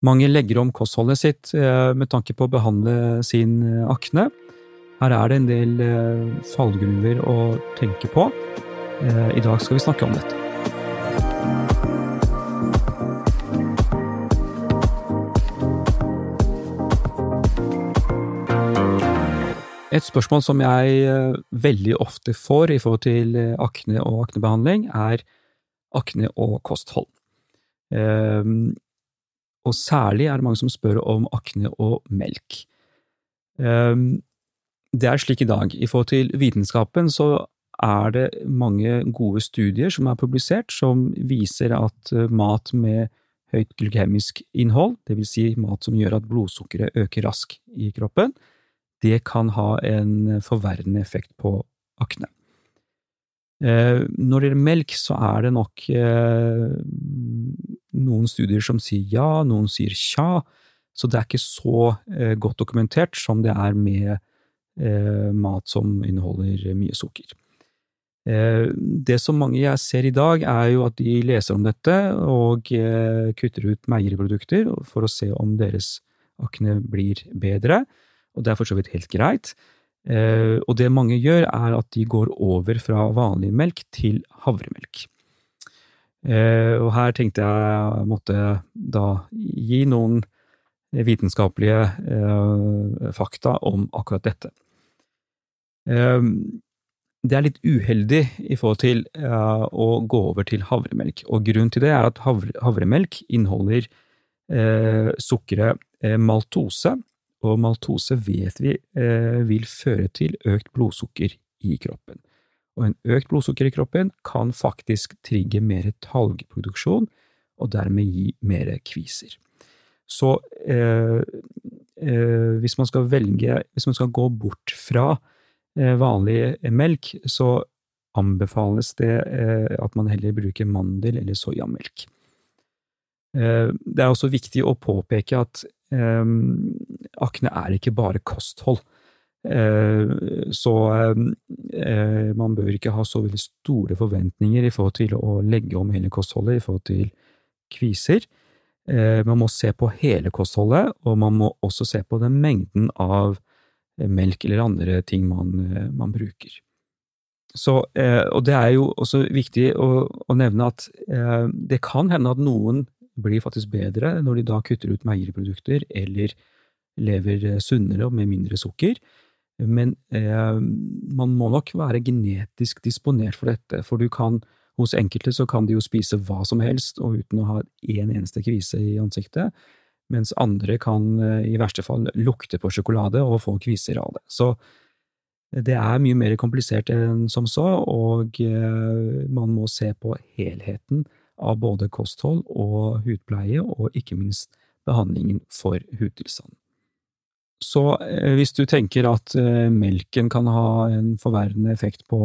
Mange legger om kostholdet sitt eh, med tanke på å behandle sin eh, akne. Her er det en del eh, fallgruver å tenke på. I dag skal vi snakke om dette. Et spørsmål som jeg veldig ofte får i forhold til akne og aknebehandling, er akne og kosthold. Og særlig er det mange som spør om akne og melk. Ehm, det er slik i dag. I forhold til vitenskapen så er det mange gode studier som er publisert, som viser at eh, mat med høyt glykemisk innhold, vil si mat som gjør at blodsukkeret øker raskt i kroppen, det kan ha en forverrende effekt på akne. Eh, når det gjelder melk, så er det nok eh, noen studier som sier ja, noen sier tja, så det er ikke så eh, godt dokumentert som det er med mat som inneholder mye sukker. Det som mange jeg ser i dag, er jo at de leser om dette og kutter ut meieriprodukter for å se om deres akne blir bedre, og det er for så vidt helt greit. Eh, og det mange gjør, er at de går over fra vanlig melk til havremelk. Eh, og her tenkte jeg måtte da gi noen vitenskapelige eh, fakta om akkurat dette. Det er litt uheldig i forhold til å gå over til havremelk, og grunnen til det er at havremelk inneholder sukkeret maltose, og maltose vet vi eh, vil føre til økt blodsukker i kroppen. Og en økt blodsukker i kroppen kan faktisk trigge mer talgproduksjon, og dermed gi mer kviser. Så eh, eh, hvis man skal velge, hvis man skal gå bort fra eh, vanlig melk, så anbefales det eh, at man heller bruker mandel- eller soyamelk. Eh, det er også viktig å påpeke at akne er ikke bare kosthold. Ehm, så ehm, man bør ikke ha så veldig store forventninger i forhold til å legge om hele kostholdet i forhold til kviser. Man må se på hele kostholdet, og man må også se på den mengden av melk eller andre ting man, man bruker. Så, og det er jo også viktig å, å nevne at det kan hende at noen blir faktisk bedre når de da kutter ut meieriprodukter eller lever eh, sunnere og med mindre sukker. Men eh, man må nok være genetisk disponert for dette, for du kan hos enkelte så kan de jo spise hva som helst og uten å ha én eneste kvise i ansiktet, mens andre kan eh, i verste fall lukte på sjokolade og få kviser av det. Så det er mye mer komplisert enn som så, og eh, man må se på helheten av både kosthold og hudpleie, og ikke minst behandlingen for hudtilstand. Så eh, hvis du tenker at eh, melken kan ha en forverrende effekt på,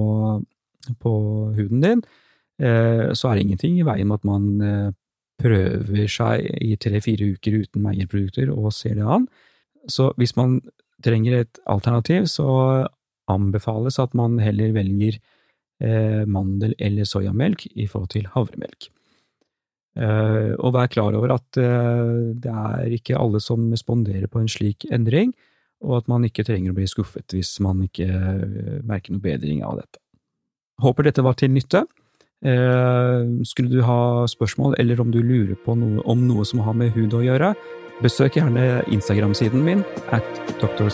på huden din, eh, så er det ingenting i veien med at man prøver seg i tre–fire uker uten meierprodukter og ser det an. Så hvis man trenger et alternativ, så anbefales at man heller velger mandel- eller soyamelk i forhold til havremelk. Eh, og vær klar over at eh, det er ikke alle som responderer på en slik endring, og at man ikke trenger å bli skuffet hvis man ikke eh, merker noe bedring av dette. Håper dette var til nytte. Skulle du ha spørsmål, eller om du lurer på noe om noe som har med hud å gjøre, besøk gjerne Instagram-siden min at Dr.